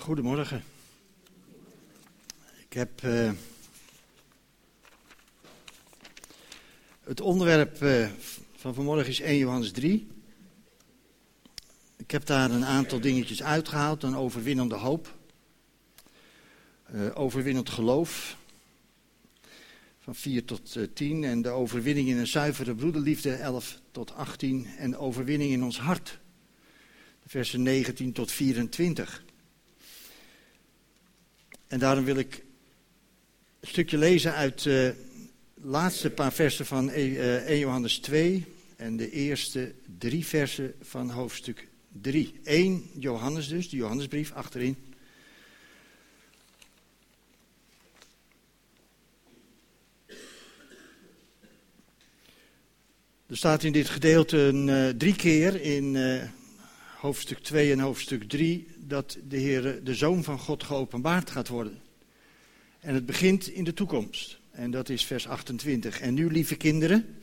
Goedemorgen. Ik heb uh, het onderwerp uh, van vanmorgen is 1 Johannes 3. Ik heb daar een aantal dingetjes uitgehaald. Een overwinnende hoop. Uh, overwinnend geloof. Van 4 tot 10. En de overwinning in een zuivere broederliefde 11 tot 18. En overwinning in ons hart. Versen 19 tot 24. En daarom wil ik een stukje lezen uit de laatste paar versen van 1 e, Johannes 2 en de eerste drie versen van hoofdstuk 3. 1 Johannes dus, de Johannesbrief achterin. Er staat in dit gedeelte een, drie keer in hoofdstuk 2 en hoofdstuk 3 dat de Heer, de Zoon van God, geopenbaard gaat worden. En het begint in de toekomst. En dat is vers 28. En nu, lieve kinderen,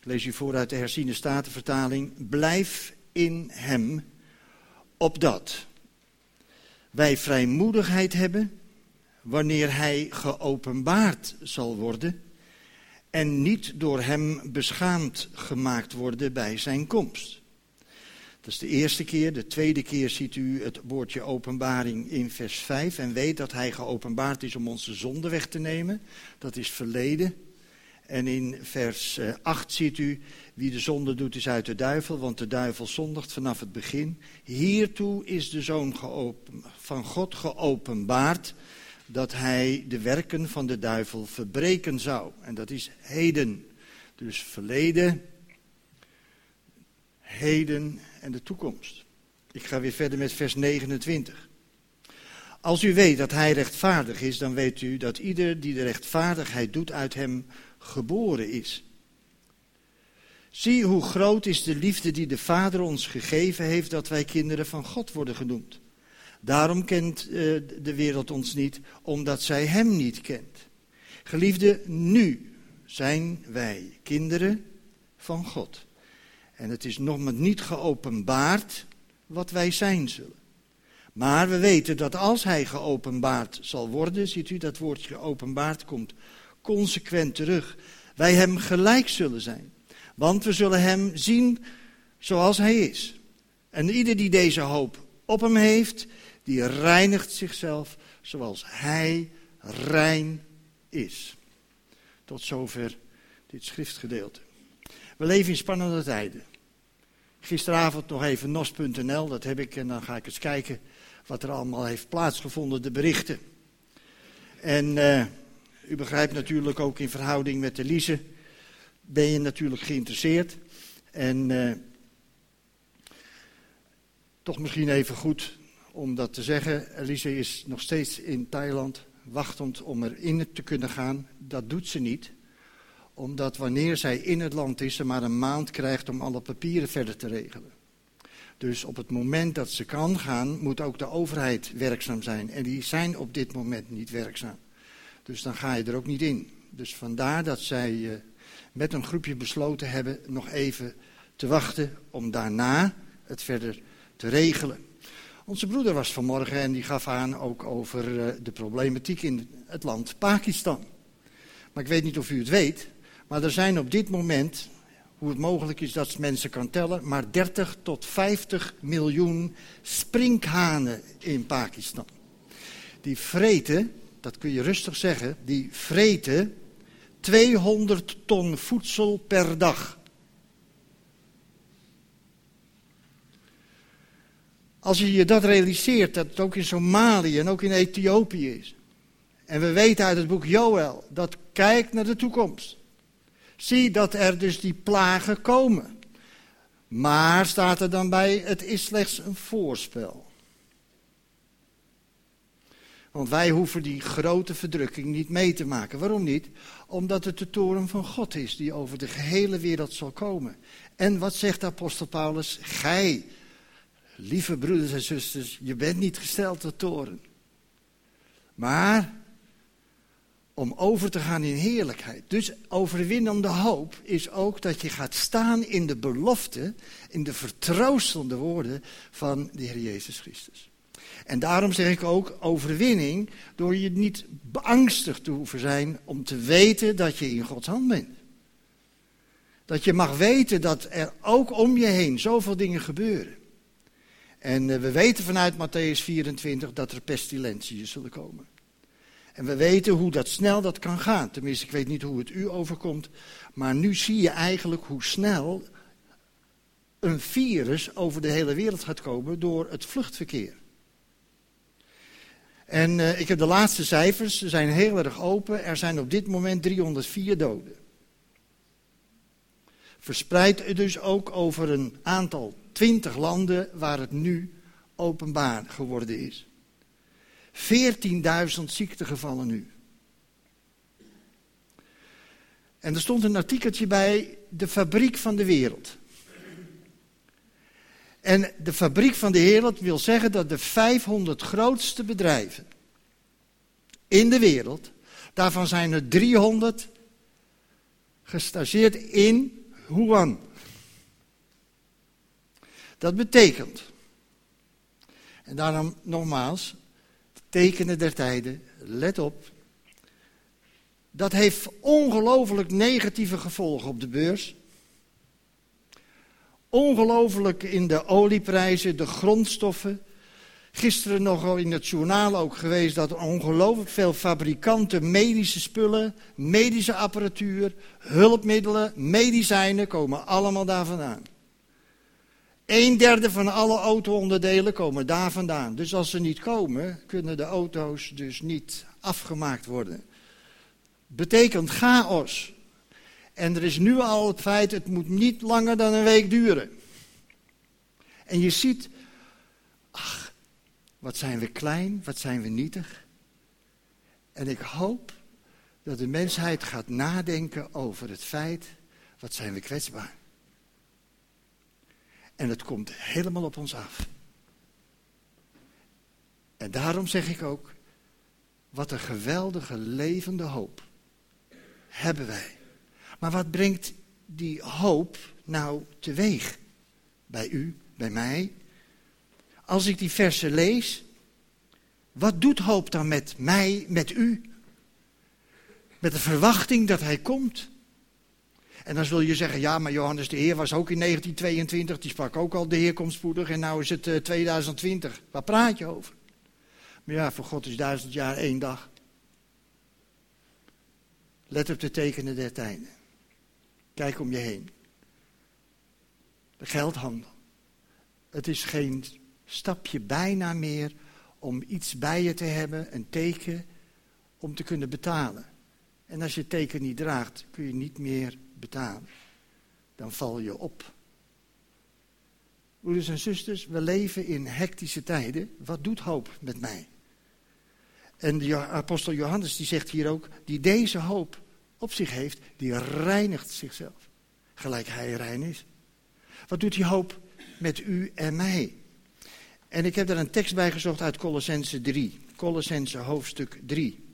ik lees u voor uit de herziene statenvertaling, blijf in hem, opdat wij vrijmoedigheid hebben wanneer hij geopenbaard zal worden en niet door hem beschaamd gemaakt worden bij zijn komst. Dat is de eerste keer. De tweede keer ziet u het woordje openbaring in vers 5. En weet dat hij geopenbaard is om onze zonde weg te nemen. Dat is verleden. En in vers 8 eh, ziet u, wie de zonde doet is uit de duivel, want de duivel zondigt vanaf het begin. Hiertoe is de Zoon van God geopenbaard, dat hij de werken van de duivel verbreken zou. En dat is heden. Dus verleden, heden en de toekomst. Ik ga weer verder met vers 29. Als u weet dat hij rechtvaardig is, dan weet u dat ieder die de rechtvaardigheid doet uit hem geboren is. Zie hoe groot is de liefde die de Vader ons gegeven heeft dat wij kinderen van God worden genoemd. Daarom kent uh, de wereld ons niet, omdat zij Hem niet kent. Geliefde, nu zijn wij kinderen van God. En het is nog maar niet geopenbaard wat wij zijn zullen. Maar we weten dat als hij geopenbaard zal worden, ziet u dat woordje geopenbaard komt consequent terug, wij hem gelijk zullen zijn. Want we zullen hem zien zoals hij is. En ieder die deze hoop op hem heeft, die reinigt zichzelf zoals hij rein is. Tot zover dit schriftgedeelte. We leven in spannende tijden. Gisteravond nog even nos.nl, dat heb ik en dan ga ik eens kijken wat er allemaal heeft plaatsgevonden, de berichten. En uh, u begrijpt natuurlijk ook in verhouding met Elise, ben je natuurlijk geïnteresseerd. En uh, toch misschien even goed om dat te zeggen. Elise is nog steeds in Thailand, wachtend om erin te kunnen gaan. Dat doet ze niet omdat wanneer zij in het land is, ze maar een maand krijgt om alle papieren verder te regelen. Dus op het moment dat ze kan gaan, moet ook de overheid werkzaam zijn. En die zijn op dit moment niet werkzaam. Dus dan ga je er ook niet in. Dus vandaar dat zij uh, met een groepje besloten hebben nog even te wachten om daarna het verder te regelen. Onze broeder was vanmorgen en die gaf aan ook over uh, de problematiek in het land Pakistan. Maar ik weet niet of u het weet, maar er zijn op dit moment, hoe het mogelijk is dat mensen kan tellen, maar 30 tot 50 miljoen sprinkhanen in Pakistan. Die vreten, dat kun je rustig zeggen, die vreten 200 ton voedsel per dag. Als je je dat realiseert, dat het ook in Somalië en ook in Ethiopië is. En we weten uit het boek Joël, dat kijkt naar de toekomst. Zie dat er dus die plagen komen. Maar staat er dan bij, het is slechts een voorspel. Want wij hoeven die grote verdrukking niet mee te maken. Waarom niet? Omdat het de toren van God is die over de gehele wereld zal komen. En wat zegt apostel Paulus? Gij, lieve broeders en zusters, je bent niet gesteld tot toren. Maar om over te gaan in heerlijkheid. Dus overwinnende hoop is ook dat je gaat staan in de belofte, in de vertroostende woorden van de Heer Jezus Christus. En daarom zeg ik ook overwinning door je niet beangstigd te hoeven zijn om te weten dat je in Gods hand bent. Dat je mag weten dat er ook om je heen zoveel dingen gebeuren. En eh, we weten vanuit Matthäus 24 dat er pestilentiën zullen komen. En we weten hoe dat snel dat kan gaan. Tenminste, ik weet niet hoe het u overkomt. Maar nu zie je eigenlijk hoe snel een virus over de hele wereld gaat komen door het vluchtverkeer. En uh, ik heb de laatste cijfers, ze zijn heel erg open. Er zijn op dit moment 304 doden. Verspreid dus ook over een aantal 20 landen waar het nu openbaar geworden is. 14.000 ziektegevallen nu. En er stond een artikeltje bij de fabriek van de wereld. En de fabriek van de wereld wil zeggen dat de 500 grootste bedrijven in de wereld, daarvan zijn er 300 gestageerd in Wuhan. Dat betekent, en daarom nogmaals, tekenen der tijden, let op. Dat heeft ongelooflijk negatieve gevolgen op de beurs. Ongelooflijk in de olieprijzen, de grondstoffen. Gisteren nog in het journaal ook geweest dat ongelooflijk veel fabrikanten medische spullen, medische apparatuur, hulpmiddelen, medicijnen komen allemaal daar vandaan. Een derde van alle auto-onderdelen komen daar vandaan. Dus als ze niet komen, kunnen de auto's dus niet afgemaakt worden. Betekent chaos. En er is nu al het feit, het moet niet langer dan een week duren. En je ziet, ach, wat zijn we klein, wat zijn we nietig. En ik hoop dat de mensheid gaat nadenken over het feit, wat zijn we kwetsbaar. En het komt helemaal op ons af. En daarom zeg ik ook, wat een geweldige levende hoop hebben wij. Maar wat brengt die hoop nou teweeg? Bij u, bij mij? Als ik die versen lees, wat doet hoop dan met mij, met u? Met de verwachting dat hij komt. En dan zul je zeggen, ja, maar Johannes de Heer was ook in 1922, die sprak ook al, de Heer spoedig en nou is het uh, eh, 2020. Waar praat je over? Maar ja, voor God is duizend jaar één dag. Let op de tekenen der tijden. Kijk om je heen. De geldhandel. Het is geen stapje bijna meer om iets bij je te hebben, een teken, om te kunnen betalen. En als je het teken niet draagt, kun je niet meer betalen. Dan val je op. Broeders en zusters, we leven in hectische tijden. Wat doet hoop met mij? En de apostel Johannes die zegt hier ook, die deze hoop op zich heeft, die reinigt zichzelf. Gelijk hij rein is. Wat doet die hoop met u en mij? En ik heb daar een tekst bij gezocht uit Colossense 3. Colossense hoofdstuk 3.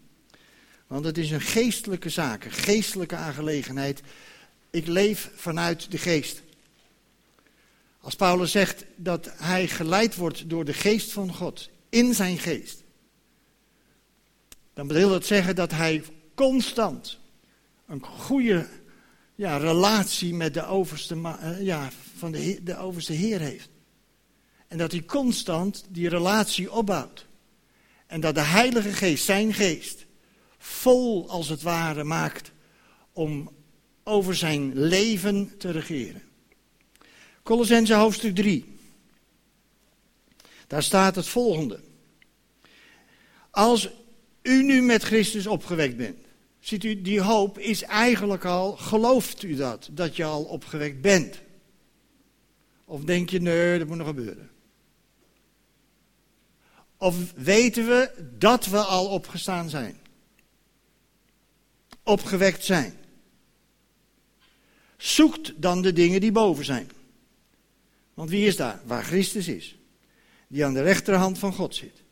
Want het is een geestelijke zaak, een geestelijke aangelegenheid. Ik leef vanuit de geest. Als Paulus zegt dat hij geleid wordt door de geest van God, in zijn geest, dan wil dat zeggen dat hij constant een goede ja, relatie met de overste, eh, ja, van de, de overste Heer heeft. En dat hij constant die relatie opbouwt. En dat de Heilige Geest, zijn geest, vol als het ware maakt om over zijn leven te regeren. Colossense hoofdstuk 3. Daar staat het volgende. Als u nu met Christus opgewekt bent. Ziet u, die hoop is eigenlijk al, gelooft u dat, dat je al opgewekt bent? Of denk je, nee, dat moet nog gebeuren? Of weten we dat we al opgestaan zijn? Opgewekt zijn. Zoekt dan de dingen die boven zijn. Want wie is daar? Waar Christus is. Die aan de rechterhand van God zit.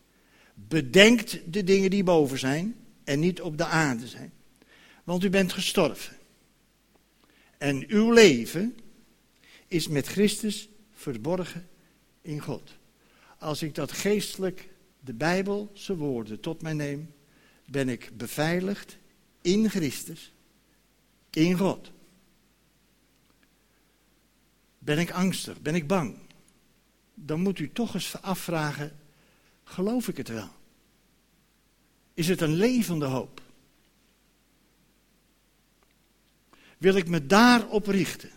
Bedenkt de dingen die boven zijn en niet op de aarde zijn. Want u bent gestorven. En uw leven is met Christus verborgen in God. als ik dat geestelijk, de Bijbelse woorden tot mij neem, ben ik beveiligd in Christus, in God. Ben ik angstig? Ben ik bang? Dan moet u toch eens afvragen: geloof ik het wel? Is het een levende hoop? Wil ik me daarop richten?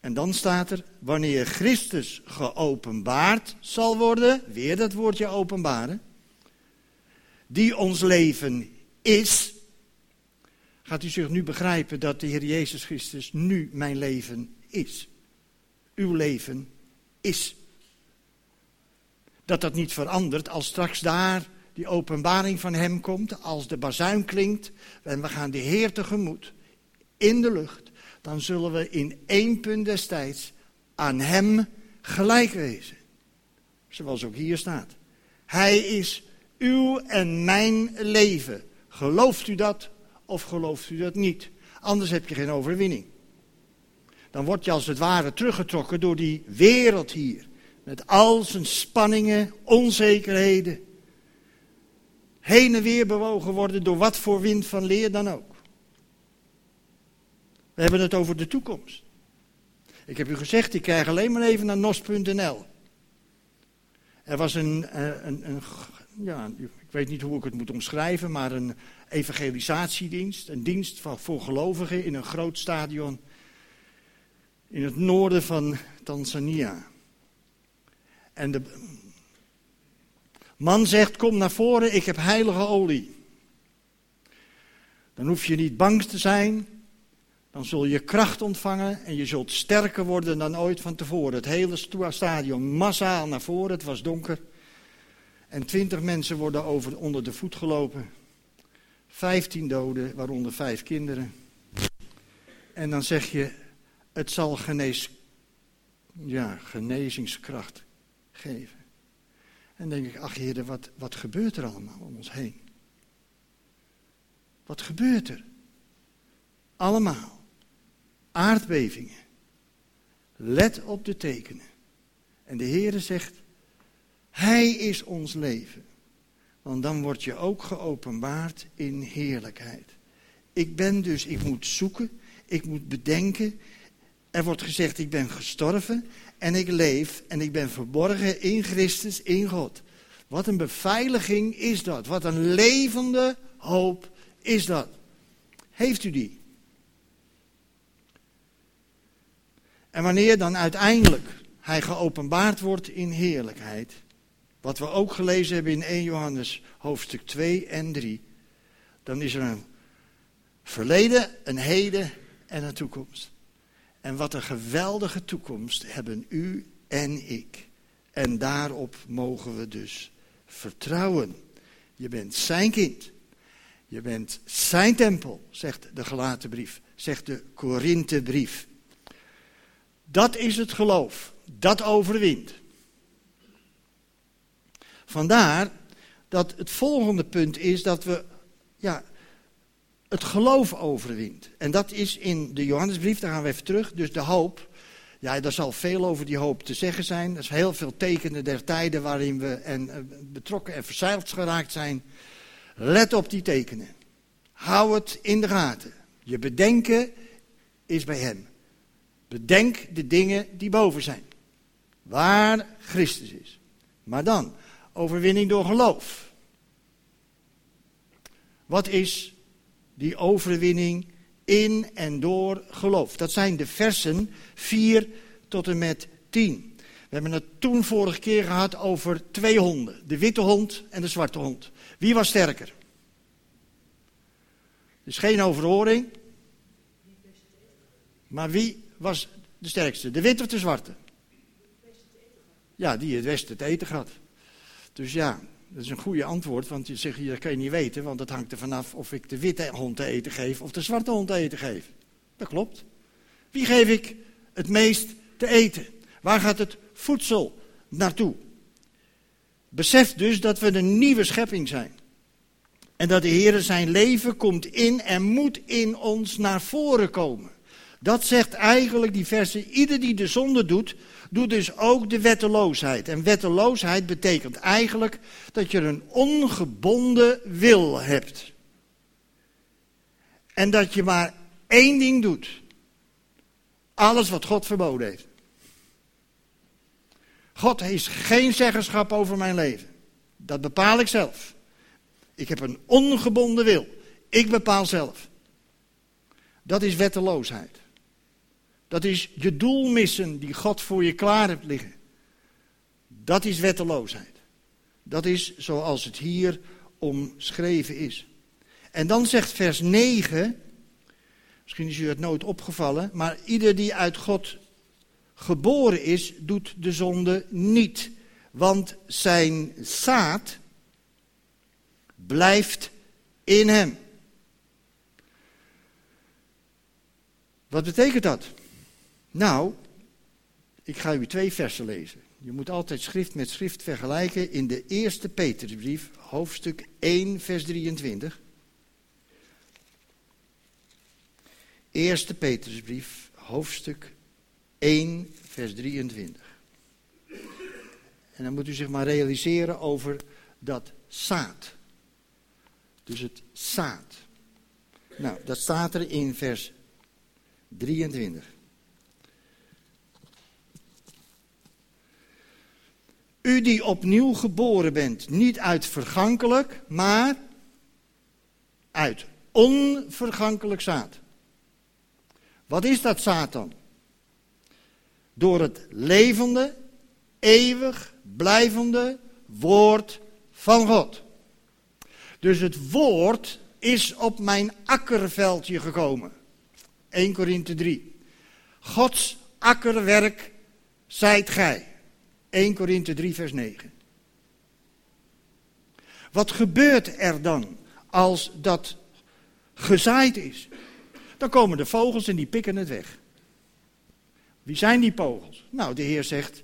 En dan staat er, wanneer Christus geopenbaard zal worden, weer dat woordje openbaren, die ons leven is. Gaat u zich nu begrijpen dat de Heer Jezus Christus nu mijn leven is? Uw leven is. Dat dat niet verandert als straks daar die openbaring van Hem komt, als de bazuin klinkt en we gaan de Heer tegemoet in de lucht, dan zullen we in één punt destijds aan Hem gelijk wezen. Zoals ook hier staat. Hij is uw en mijn leven. Gelooft u dat of gelooft u dat niet? Anders heb je geen overwinning. Dan word je als het ware teruggetrokken door die wereld hier. Met al zijn spanningen, onzekerheden. Heen en weer bewogen worden door wat voor wind van leer dan ook. We hebben het over de toekomst. Ik heb u gezegd, ik krijg alleen maar even naar nos.nl. Er was een, eh, een, een, ja, ik weet niet hoe ik het moet omschrijven, maar een evangelisatiedienst. Een dienst voor gelovigen in een groot stadion in het noorden van Tanzania. En de man zegt, kom naar voren, ik heb heilige olie. Dan hoef je niet bang te zijn, dan zul je kracht ontvangen en je zult sterker worden dan ooit van tevoren. Het hele stadion massaal naar voren, het was donker. En twintig mensen worden over, onder de voet gelopen. Vijftien doden, waaronder vijf kinderen. En dan zeg je, het zal genees, ja, genezingskracht geven. En denk ik, ach heren, wat, wat gebeurt er allemaal om ons heen? Wat gebeurt er? Allemaal aardbevingen. Let op de tekenen. En de Heere zegt, Hij is ons leven. Want dan word je ook geopenbaard in heerlijkheid. Ik ben dus, ik moet zoeken, ik moet bedenken. Er wordt gezegd, ik ben gestorven en ik leef en ik ben verborgen in Christus, in God. Wat een beveiliging is dat. Wat een levende hoop is dat. Heeft u die? En wanneer dan uiteindelijk hij geopenbaard wordt in heerlijkheid, wat we ook gelezen hebben in 1 Johannes hoofdstuk 2 en 3, dan is er een verleden, een heden en een toekomst. En wat een geweldige toekomst hebben u en ik. En daarop mogen we dus vertrouwen. Je bent zijn kind. Je bent zijn tempel, zegt de gelaten brief, zegt de Korinthebrief. Dat is het geloof. Dat overwint. Vandaar dat het volgende punt is dat we ja, het geloof overwint. En dat is in de Johannesbrief, daar gaan we even terug. Dus de hoop. Ja, er zal veel over die hoop te zeggen zijn. Er zijn heel veel tekenen der tijden waarin we en, eh, betrokken en verzeild geraakt zijn. Let op die tekenen. Hou het in de gaten. Je bedenken is bij hem. Bedenk de dingen die boven zijn. Waar Christus is. Maar dan, overwinning door geloof. Wat is die overwinning in en door geloof? Dat zijn de versen 4 tot en met 10. We hebben het toen vorige keer gehad over twee honden. De witte hond en de zwarte hond. Wie was sterker? Dus geen overhoring. Maar wie was de sterkste? De witte of de zwarte? Ja, die het beste te eten gaat. Dus ja, dat is een goede antwoord, want je zegt, dat kan je niet weten, want dat hangt er vanaf of ik de witte hond te eten geef of de zwarte hond te eten geef. Dat klopt. Wie geef ik het meest te eten? Waar gaat het voedsel naartoe? Besef dus dat we een nieuwe schepping zijn. En dat de Heer zijn leven komt in en moet in ons naar voren komen. Dat zegt eigenlijk die verse, ieder die de zonde doet, doet dus ook de wetteloosheid. En wetteloosheid betekent eigenlijk dat je een ongebonden wil hebt. En dat je maar één ding doet. Alles wat God verboden heeft. God heeft geen zeggenschap over mijn leven. Dat bepaal ik zelf. Ik heb een ongebonden wil. Ik bepaal zelf. Dat is wetteloosheid. Dat is je doel missen die God voor je klaar hebt liggen. Dat is wetteloosheid. Dat is zoals het hier omschreven is. En dan zegt vers 9, misschien is u het nooit opgevallen, maar ieder die uit God geboren is, doet de zonde niet. Want zijn zaad blijft in hem. Wat betekent dat? Nou, ik ga u twee versen lezen. Je moet altijd schrift met schrift vergelijken in de eerste Petersbrief, hoofdstuk 1, vers 23. Eerste Petersbrief, hoofdstuk 1, vers 23. En dan moet u zich maar realiseren over dat zaad. Dus het zaad. Nou, dat staat er in vers 23. U die opnieuw geboren bent, niet uit vergankelijk, maar uit onvergankelijk zaad. Wat is dat zaad dan? Door het levende, eeuwig blijvende woord van God. Dus het woord is op mijn akkerveldje gekomen. 1 Korinthe 3. Gods akkerwerk zijt gij. 1 Korinthe 3 vers 9. Wat gebeurt er dan als dat gezaaid is? Dan komen de vogels en die pikken het weg. Wie zijn die vogels? Nou, de Heer zegt,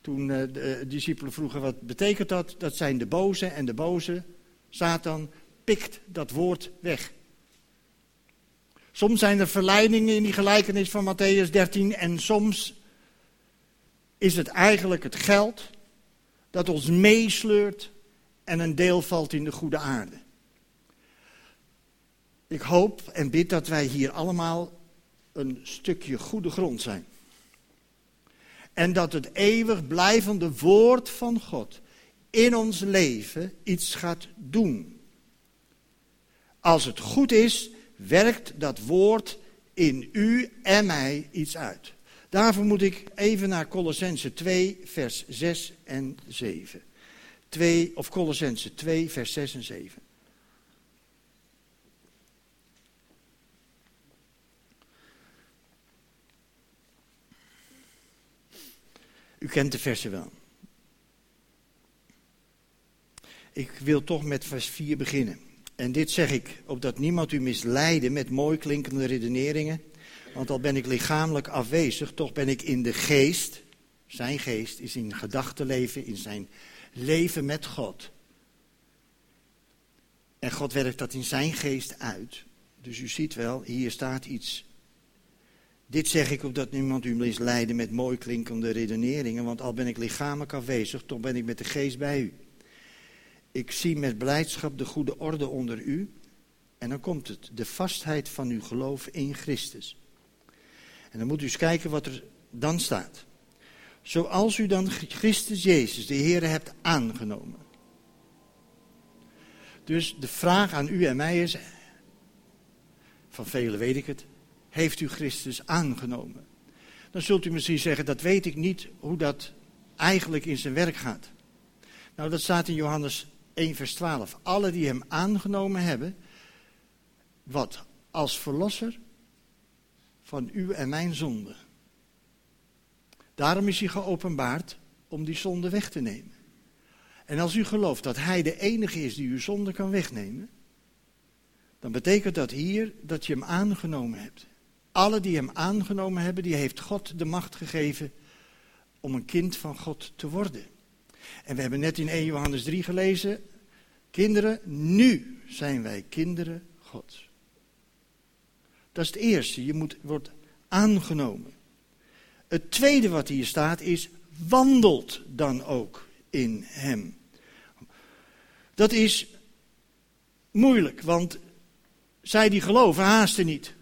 toen eh, de discipelen vroegen wat betekent dat? Dat zijn de boze en de boze, Satan, pikt dat woord weg. Soms zijn er verleidingen in die gelijkenis van Matthäus 13 en soms is het eigenlijk het geld dat ons meesleurt en een deel valt in de goede aarde. Ik hoop en bid dat wij hier allemaal een stukje goede grond zijn. En dat het eeuwig blijvende woord van God in ons leven iets gaat doen. Als het goed is, werkt dat woord in u en mij iets uit. Daarvoor moet ik even naar Colossense 2, vers 6 en 7. 2, of Colossense 2, vers 6 en 7. U kent de versen wel. Ik wil toch met vers 4 beginnen. En dit zeg ik, opdat niemand u misleide met mooi klinkende redeneringen. Want al ben ik lichamelijk afwezig, toch ben ik in de geest. Zijn geest is in gedachtenleven, in zijn leven met God. En God werkt dat in zijn geest uit. Dus u ziet wel, hier staat iets. Dit zeg ik opdat niemand u misleide met mooi klinkende redeneringen. Want al ben ik lichamelijk afwezig, toch ben ik met de geest bij u. Ik zie met blijdschap de goede orde onder u. En dan komt het, de vastheid van uw geloof in Christus. En dan moet u eens kijken wat er dan staat. Zoals u dan Christus Jezus, de Heer, hebt aangenomen. Dus de vraag aan u en mij is, van velen weet ik het, heeft u Christus aangenomen? Dan zult u misschien zeggen, dat weet ik niet hoe dat eigenlijk in zijn werk gaat. Nou, dat staat in Johannes 1, vers 12. Alle die hem aangenomen hebben, wat als verlosser van uw en mijn zonde. Daarom is hij geopenbaard om die zonde weg te nemen. En als u gelooft dat hij de enige is die uw zonde kan wegnemen, dan betekent dat hier dat je hem aangenomen hebt. Alle die hem aangenomen hebben, die heeft God de macht gegeven om een kind van God te worden. En we hebben net in 1 Johannes 3 gelezen, kinderen, nu zijn wij kinderen Gods. Dat is het eerste. Je moet, wordt aangenomen. Het tweede wat hier staat is, wandelt dan ook in hem. Dat is moeilijk, want zij die geloven haasten niet.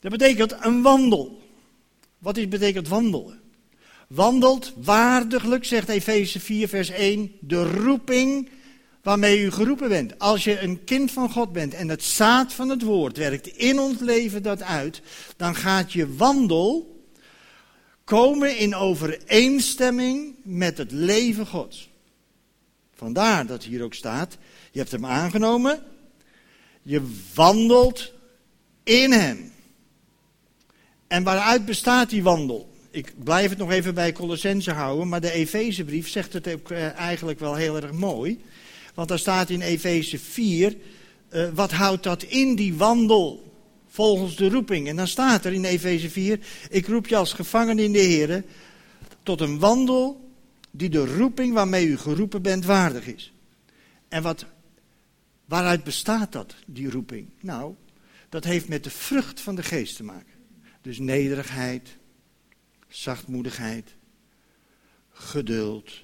Dat betekent een wandel. Wat is, betekent wandelen? Wandelt waardiglijk, zegt Efeze 4, vers 1, de roeping waarmee u geroepen bent. Als je een kind van God bent en het zaad van het woord werkt in ons leven dat uit, dan gaat je wandel komen in overeenstemming met het leven Gods. Vandaar dat hier ook staat, je hebt hem aangenomen, je wandelt in hem. En waaruit bestaat die wandel? Ik blijf het nog even bij Colossense houden, maar de Efezebrief zegt het ook eh, eigenlijk wel heel erg mooi. Want daar staat in Efeze 4, uh, wat houdt dat in, die wandel, volgens de roeping. En dan staat er in Efeze 4, ik roep je als gevangen in de Heer tot een wandel die de roeping waarmee u geroepen bent waardig is. En wat, waaruit bestaat dat, die roeping? Nou, dat heeft met de vrucht van de geest te maken. Dus nederigheid, zachtmoedigheid, geduld,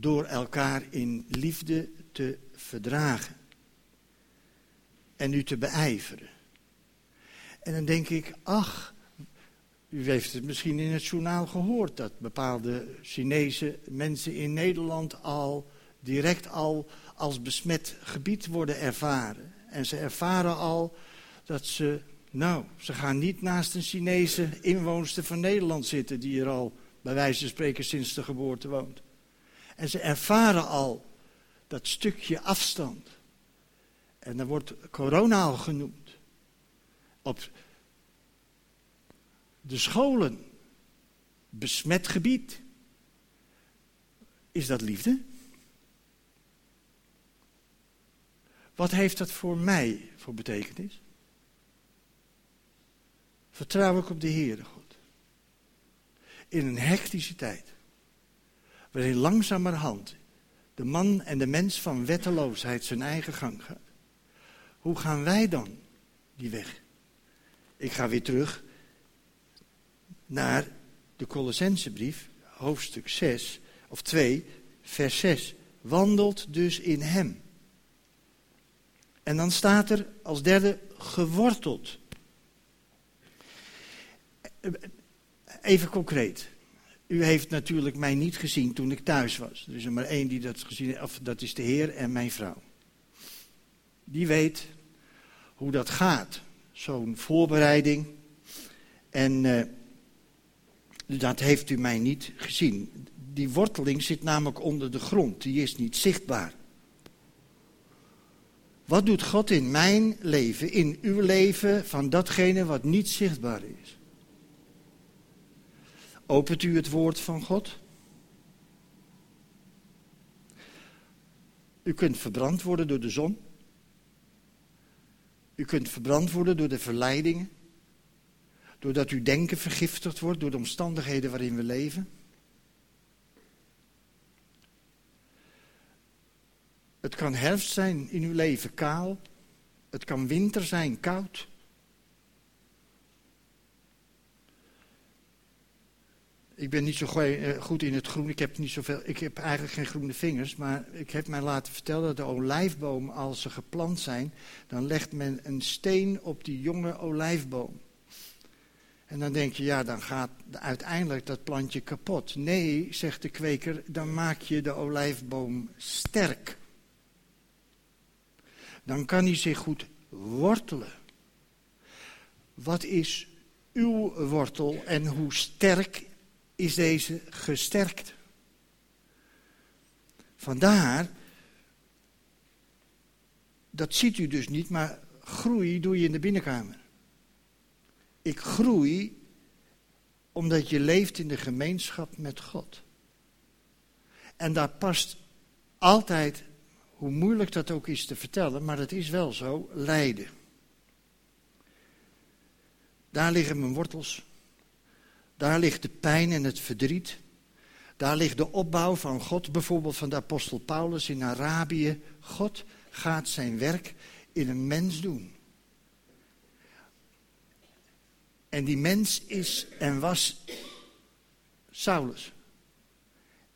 door elkaar in liefde te verdragen en u te beijveren. En dan denk ik, ach, u heeft het misschien in het journaal gehoord dat bepaalde Chinese mensen in Nederland al direct al als besmet gebied worden ervaren. En ze ervaren al dat ze, nou, ze gaan niet naast een Chinese inwoonster van Nederland zitten die er al bij wijze van spreken sinds de geboorte woont. En ze ervaren al dat stukje afstand. En dan wordt corona al genoemd. Op de scholen, besmet gebied. Is dat liefde? Wat heeft dat voor mij voor betekenis? Vertrouw ik op de Heere God. In een hectische tijd waarin langzamerhand de man en de mens van wetteloosheid zijn eigen gang gaat. Hoe gaan wij dan die weg? Ik ga weer terug naar de Colossensebrief, hoofdstuk 6 of 2, vers 6. Wandelt dus in hem. En dan staat er als derde geworteld. Even concreet. U heeft natuurlijk mij niet gezien toen ik thuis was. Er is er maar één die dat gezien heeft, of dat is de Heer en mijn vrouw. Die weet hoe dat gaat, zo'n voorbereiding. En uh, dat heeft u mij niet gezien. Die worteling zit namelijk onder de grond, die is niet zichtbaar. Wat doet God in mijn leven, in uw leven, van datgene wat niet zichtbaar is? Opent u het woord van God? U kunt verbrand worden door de zon. U kunt verbrand worden door de verleidingen. Doordat uw denken vergiftigd wordt door de omstandigheden waarin we leven. Het kan herfst zijn in uw leven, kaal. Het kan winter zijn, koud. Ik ben niet zo eh, goed in het groen. Ik heb, niet zoveel, ik heb eigenlijk geen groene vingers. Maar ik heb mij laten vertellen dat de olijfboom, als ze geplant zijn, dan legt men een steen op die jonge olijfboom. En dan denk je, ja, dan gaat uiteindelijk dat plantje kapot. Nee, zegt de kweker, dan maak je de olijfboom sterk. Dan kan hij zich goed wortelen. Wat is uw wortel en hoe sterk is deze gesterkt. Vandaar, dat ziet u dus niet, maar groei doe je in de binnenkamer. Ik groei omdat je leeft in de gemeenschap met God. En daar past altijd, hoe moeilijk dat ook is te vertellen, maar het is wel zo, lijden. Daar liggen mijn wortels. Daar ligt de pijn en het verdriet. Daar ligt de opbouw van God, bijvoorbeeld van de apostel Paulus in Arabië. God gaat zijn werk in een mens doen. En die mens is en was Saulus.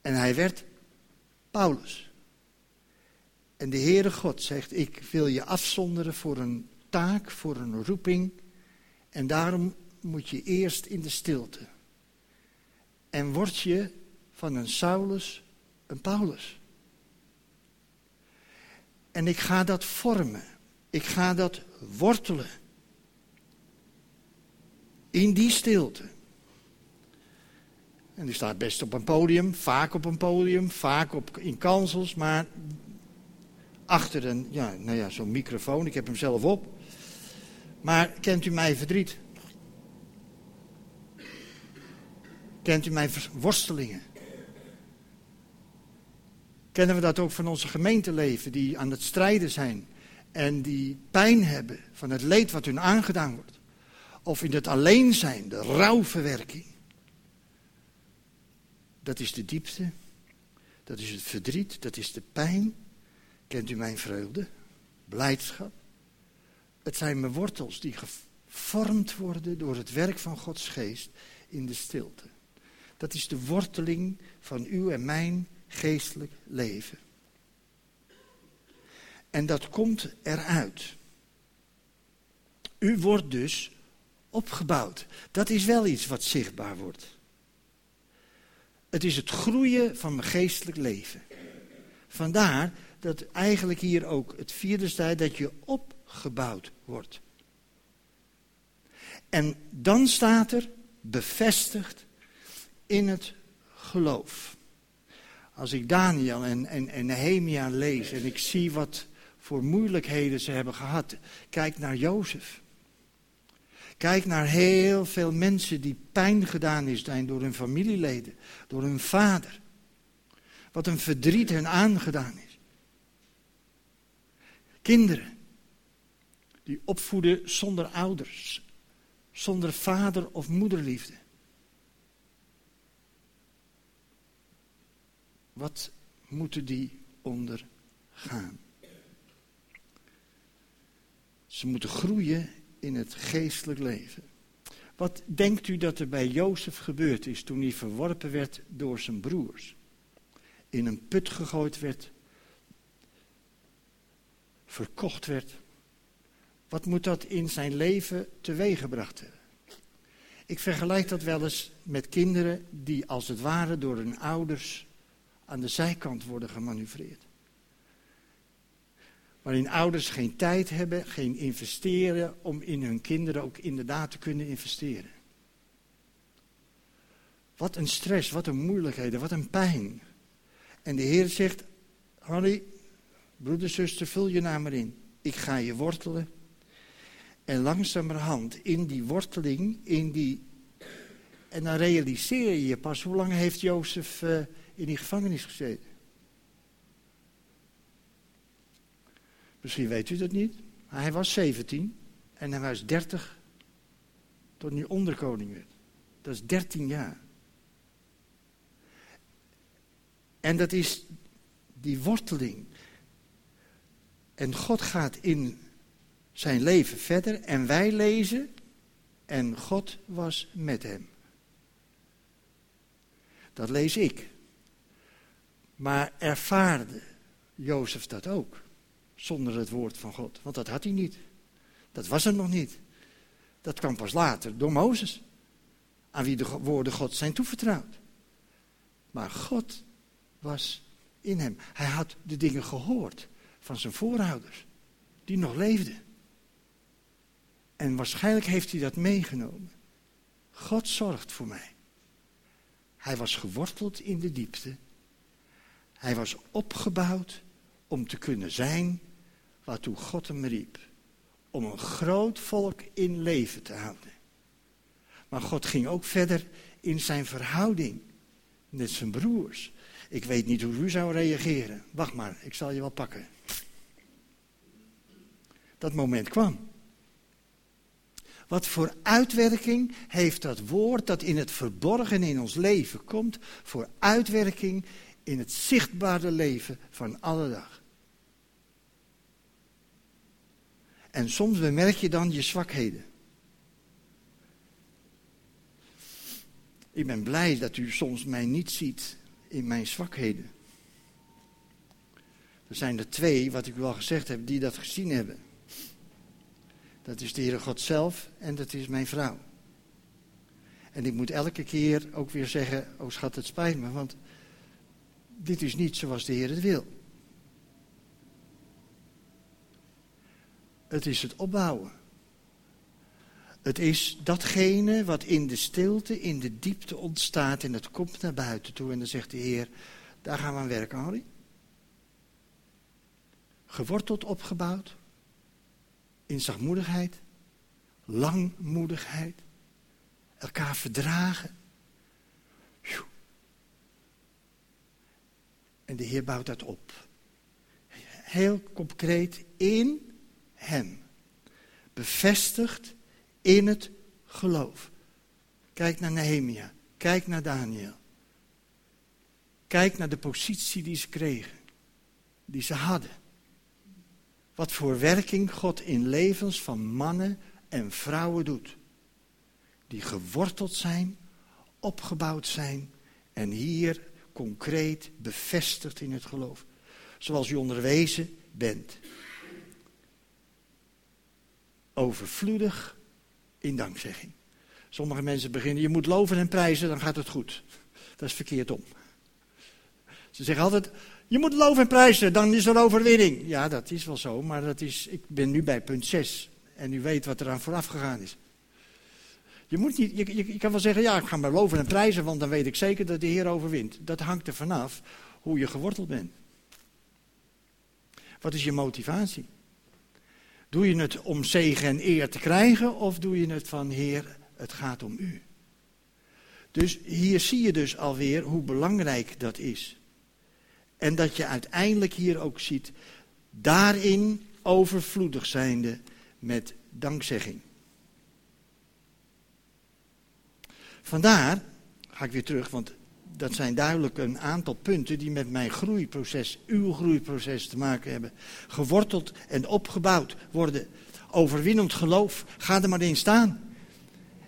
En hij werd Paulus. En de Heere God zegt, ik wil je afzonderen voor een taak, voor een roeping. En daarom moet je eerst in de stilte. En word je van een Saulus een Paulus. En ik ga dat vormen. Ik ga dat wortelen. In die stilte. En die staat best op een podium, vaak op een podium, vaak op, in kansels, maar achter een, ja, nou ja, zo'n microfoon. Ik heb hem zelf op. Maar kent u mijn verdriet? Kent u mijn worstelingen? Kennen we dat ook van onze gemeenteleven, die aan het strijden zijn en die pijn hebben van het leed wat hun aangedaan wordt? Of in het alleen zijn, de rouwverwerking. Dat is de diepte, dat is het verdriet, dat is de pijn. Kent u mijn vreugde, blijdschap? Het zijn mijn wortels die gevormd worden door het werk van Gods geest in de stilte. Dat is de worteling van uw en mijn geestelijk leven. En dat komt eruit. U wordt dus opgebouwd. Dat is wel iets wat zichtbaar wordt. Het is het groeien van mijn geestelijk leven. Vandaar dat eigenlijk hier ook het vierde staat dat je opgebouwd wordt. En dan staat er bevestigd in het geloof. Als ik Daniel en, en, en Nehemia lees en ik zie wat voor moeilijkheden ze hebben gehad, kijk naar Jozef. Kijk naar heel veel mensen die pijn gedaan is zijn door hun familieleden, door hun vader. Wat een verdriet hen aangedaan is. Kinderen die opvoeden zonder ouders, zonder vader of moederliefde. Wat moeten die ondergaan? Ze moeten groeien in het geestelijk leven. Wat denkt u dat er bij Jozef gebeurd is toen hij verworpen werd door zijn broers? In een put gegooid werd, verkocht werd. Wat moet dat in zijn leven teweeggebracht hebben? Ik vergelijk dat wel eens met kinderen die als het ware door hun ouders aan de zijkant worden gemanoeuvreerd. Waarin ouders geen tijd hebben, geen investeren om in hun kinderen ook inderdaad te kunnen investeren. Wat een stress, wat een moeilijkheden, wat een pijn. En de Heer zegt, Harry, broeder, zuster, vul je naam maar in. Ik ga je wortelen. En langzamerhand in die worteling, in die... En dan realiseer je je pas, hoe lang heeft Jozef uh, in die gevangenis gezeten? Misschien weet u dat niet. Hij was 17 en hij was 30 toen hij onderkoning werd. Dat is 13 jaar. En dat is die worteling. En God gaat in zijn leven verder en wij lezen en God was met hem. Dat lees ik. Maar ervaarde Jozef dat ook? Zonder het woord van God. Want dat had hij niet. Dat was er nog niet. Dat kwam pas later door Mozes. Aan wie de woorden God zijn toevertrouwd. Maar God was in hem. Hij had de dingen gehoord van zijn voorouders. Die nog leefden. En waarschijnlijk heeft hij dat meegenomen. God zorgt voor mij. Hij was geworteld in de diepte. Hij was opgebouwd om te kunnen zijn waartoe God hem riep. Om een groot volk in leven te houden. Maar God ging ook verder in zijn verhouding met zijn broers. Ik weet niet hoe u zou reageren. Wacht maar, ik zal je wel pakken. Dat moment kwam. Wat voor uitwerking heeft dat woord dat in het verborgen in ons leven komt, voor uitwerking in het zichtbare leven van alle dag? En soms bemerk je dan je zwakheden. Ik ben blij dat u soms mij niet ziet in mijn zwakheden. Er zijn er twee, wat ik u al gezegd heb, die dat gezien hebben. Dat is de Heere God zelf en dat is mijn vrouw. En ik moet elke keer ook weer zeggen, oh schat, het spijt me, want dit is niet zoals de Heer het wil. Het is het opbouwen. Het is datgene wat in de stilte, in de diepte ontstaat en het komt naar buiten toe. En dan zegt de Heer, daar gaan we aan werken, Harry. Geworteld, opgebouwd, in zachtmoedigheid, langmoedigheid, elkaar verdragen. En de Heer bouwt dat op. Heel concreet in Hem. Bevestigd in het geloof. Kijk naar Nehemia. Kijk naar Daniel. Kijk naar de positie die ze kregen. Die ze hadden. Wat voor werking God in levens van mannen en vrouwen doet. Die geworteld zijn, opgebouwd zijn en hier concreet bevestigd in het geloof. Zoals u onderwezen bent. Overvloedig in dankzegging. Sommige mensen beginnen, je moet loven en prijzen, dan gaat het goed. Dat is verkeerd om. Ze zeggen altijd, je moet loven en prijzen, dan is er overwinning. Ja, dat is wel zo, maar dat is, ik ben nu bij punt 6. En u weet wat er aan vooraf gegaan is. Je, moet niet, je, kan wel zeggen, ja, ik ga maar loven en prijzen, want dan weet ik zeker dat de Heer overwint. Dat hangt er vanaf hoe je geworteld bent. Wat is je motivatie? Doe je het om zegen en eer te krijgen of doe je het van Heer, het gaat om u? Dus hier zie je dus alweer hoe belangrijk dat is. En dat je uiteindelijk hier ook ziet, daarin overvloedig zijnde met dankzegging. Vandaar, ga ik weer terug, want dat zijn duidelijk een aantal punten die met mijn groeiproces, uw groeiproces te maken hebben. Geworteld en opgebouwd worden. Overwinnend geloof, ga er maar in staan.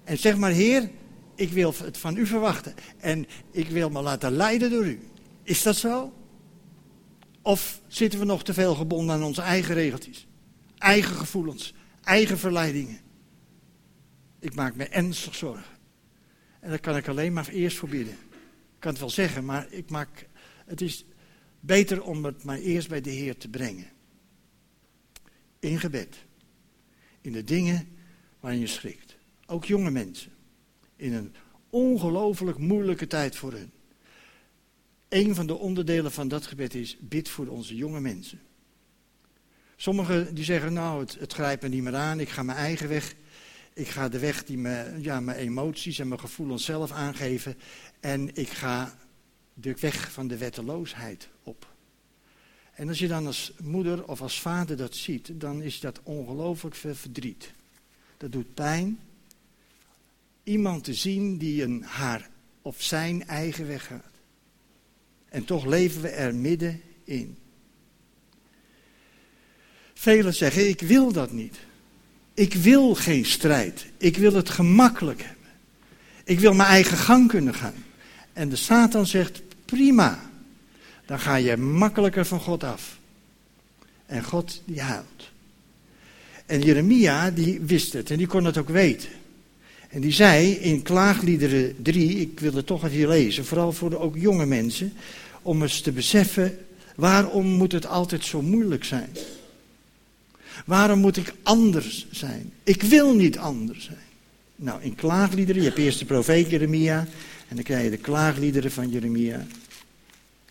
En zeg maar, Heer, ik wil het van u verwachten. En ik wil me laten leiden door u. Is dat zo? Of zitten we nog te veel gebonden aan onze eigen regeltjes? Eigen gevoelens, eigen verleidingen. Ik maak me ernstig zorgen. En daar kan ik alleen maar eerst voor bidden kan het wel zeggen, maar ik maak, het is beter om het maar eerst bij de Heer te brengen. In gebed. In de dingen waarin je schrikt. Ook jonge mensen. In een ongelooflijk moeilijke tijd voor hen. Een van de onderdelen van dat gebed is bid voor onze jonge mensen. Sommigen die zeggen, nou, het, het grijpt me niet meer aan, ik ga mijn eigen weg. Ik ga de weg die me, ja, mijn emoties en mijn gevoelens zelf aangeven. En ik ga de weg van de wetteloosheid op. En als je dan als moeder of als vader dat ziet, dan is dat ongelooflijk veel verdriet. Dat doet pijn. Iemand te zien die een haar of zijn eigen weg gaat. En toch leven we er middenin. Velen zeggen, ik wil dat niet. Ik wil geen strijd. Ik wil het gemakkelijk hebben. Ik wil mijn eigen gang kunnen gaan. En de Satan zegt, prima. Dan ga je makkelijker van God af. En God die huilt. En Jeremia die wist het en die kon het ook weten. En die zei in Klaagliederen 3, ik wil het toch even lezen, vooral voor de ook jonge mensen, om eens te beseffen, waarom moet het altijd zo moeilijk zijn? Waarom moet ik anders zijn? Ik wil niet anders zijn. Nou, in klaagliederen, je hebt eerst de profeet Jeremia en dan krijg je de klaagliederen van Jeremia.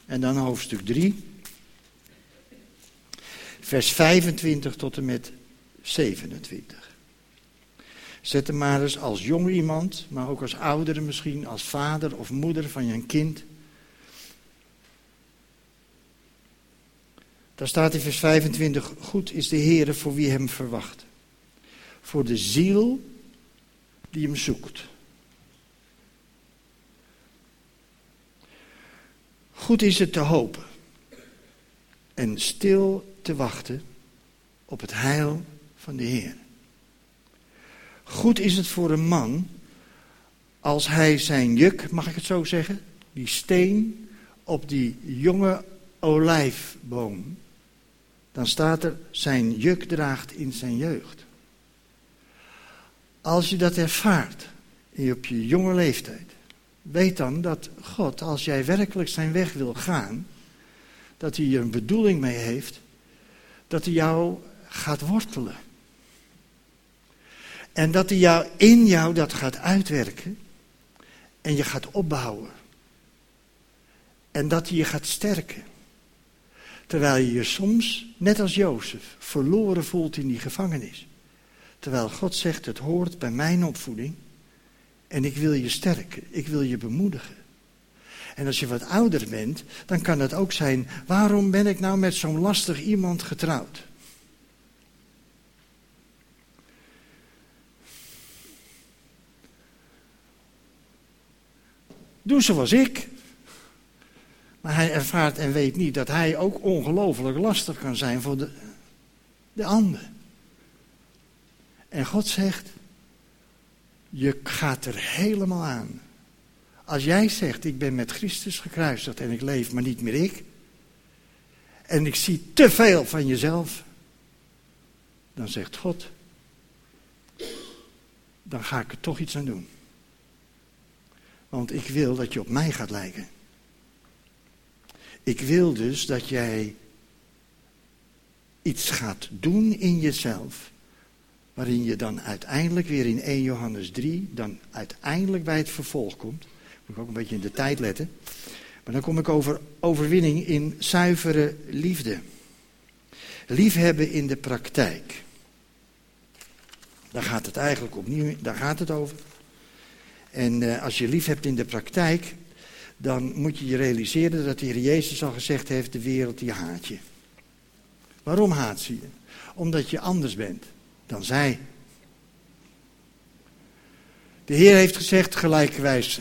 En dan hoofdstuk 3, vers 25 tot en met 27. Zet hem maar eens als jong iemand, maar ook als oudere misschien, als vader of moeder van je kind. Daar staat in vers 25, goed is de Heer voor wie hem verwacht. Voor de ziel die hem zoekt. Goed is het te hopen en stil te wachten op het heil van de Heer. Goed is het voor een man als hij zijn juk, mag ik het zo zeggen, die steen op die jonge olijfboom, dan staat er zijn juk draagt in zijn jeugd. Als je dat ervaart op je jonge leeftijd, weet dan dat God, als jij werkelijk zijn weg wil gaan, dat hij er een bedoeling mee heeft, dat hij jou gaat wortelen. En dat hij jou, in jou dat gaat uitwerken en je gaat opbouwen. En dat hij je gaat sterken. Terwijl je je soms, net als Jozef, verloren voelt in die gevangenis. Terwijl God zegt, het hoort bij mijn opvoeding. En ik wil je sterken, ik wil je bemoedigen. En als je wat ouder bent, dan kan het ook zijn, waarom ben ik nou met zo'n lastig iemand getrouwd? Doe zoals ik. Maar hij ervaart en weet niet dat hij ook ongelooflijk lastig kan zijn voor de, de ander. En God zegt, je gaat er helemaal aan. Als jij zegt, ik ben met Christus gekruisigd en ik leef, maar niet meer ik. En ik zie te veel van jezelf. Dan zegt God, dan ga ik er toch iets aan doen. Want ik wil dat je op mij gaat lijken. Ik wil dus dat jij iets gaat doen in jezelf. Waarin je dan uiteindelijk weer in 1 Johannes 3, dan uiteindelijk bij het vervolg komt. Moet ik ook een beetje in de tijd letten. Maar dan kom ik over overwinning in zuivere liefde. Liefhebben in de praktijk. Daar gaat het eigenlijk opnieuw, daar gaat het over. En uh, als je lief hebt in de praktijk, dan moet je je realiseren dat de Heer Jezus al gezegd heeft, de wereld die haat je. Waarom haat ze je? Omdat je anders bent dan zij. De Heer heeft gezegd, gelijkwijs,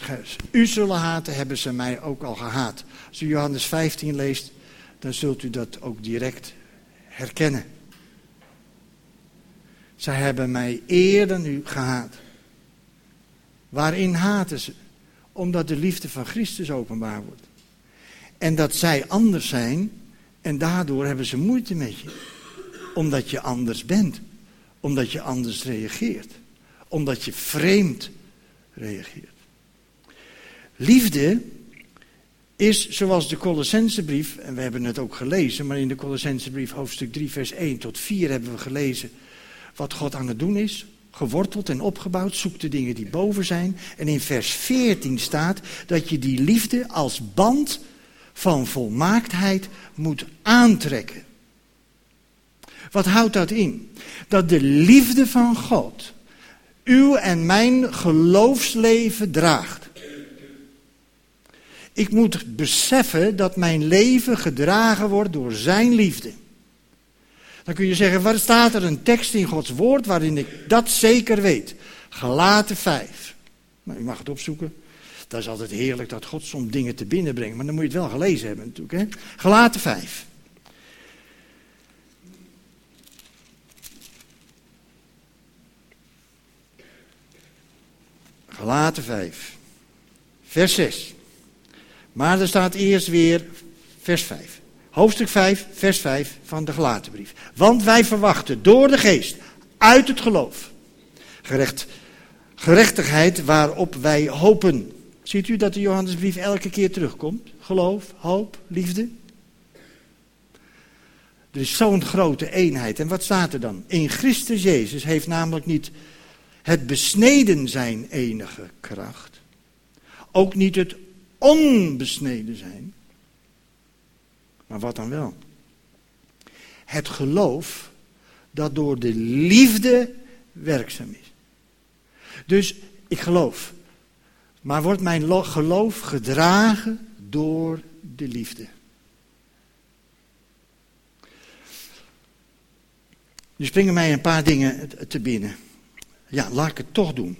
u zullen haten, hebben ze mij ook al gehaat. Als u Johannes 15 leest, dan zult u dat ook direct herkennen. Zij hebben mij eerder nu gehaat. Waarin haten ze? Omdat de liefde van Christus openbaar wordt. En dat zij anders zijn en daardoor hebben ze moeite met je. Omdat je anders bent. Omdat je anders reageert. Omdat je vreemd reageert. Liefde is zoals de Colossensebrief, en we hebben het ook gelezen, maar in de Colossensebrief hoofdstuk 3 vers 1 tot 4 hebben we gelezen wat God aan het doen is geworteld en opgebouwd. Zoek de dingen die boven zijn. En in vers 14 staat dat je die liefde als band van volmaaktheid moet aantrekken. Wat houdt dat in? Dat de liefde van God uw en mijn geloofsleven draagt. Ik moet beseffen dat mijn leven gedragen wordt door Zijn liefde. Dan kun je zeggen, waar staat er een tekst in Gods woord waarin ik dat zeker weet? Galaten 5. Nou, je mag het opzoeken. Dat is altijd heerlijk dat God soms dingen te binnen brengt. Maar dan moet je het wel gelezen hebben natuurlijk. Hè? Galaten 5. Galaten 5. Vers 6. Maar er staat eerst weer vers 5. Hoofdstuk 5, vers 5 van de Gelatenbrief. Want wij verwachten door de geest, uit het geloof, gerecht, gerechtigheid waarop wij hopen. Ziet u dat de Johannesbrief elke keer terugkomt? Geloof, hoop, liefde. Er is zo'n grote eenheid. En wat staat er dan? In Christus Jezus heeft namelijk niet het besneden zijn enige kracht. Ook niet het onbesneden zijn. Maar wat dan wel? Het geloof dat door de liefde werkzaam is. Dus ik geloof. Maar wordt mijn geloof gedragen door de liefde? Nu springen mij een paar dingen te binnen. Ja, laat ik het toch doen.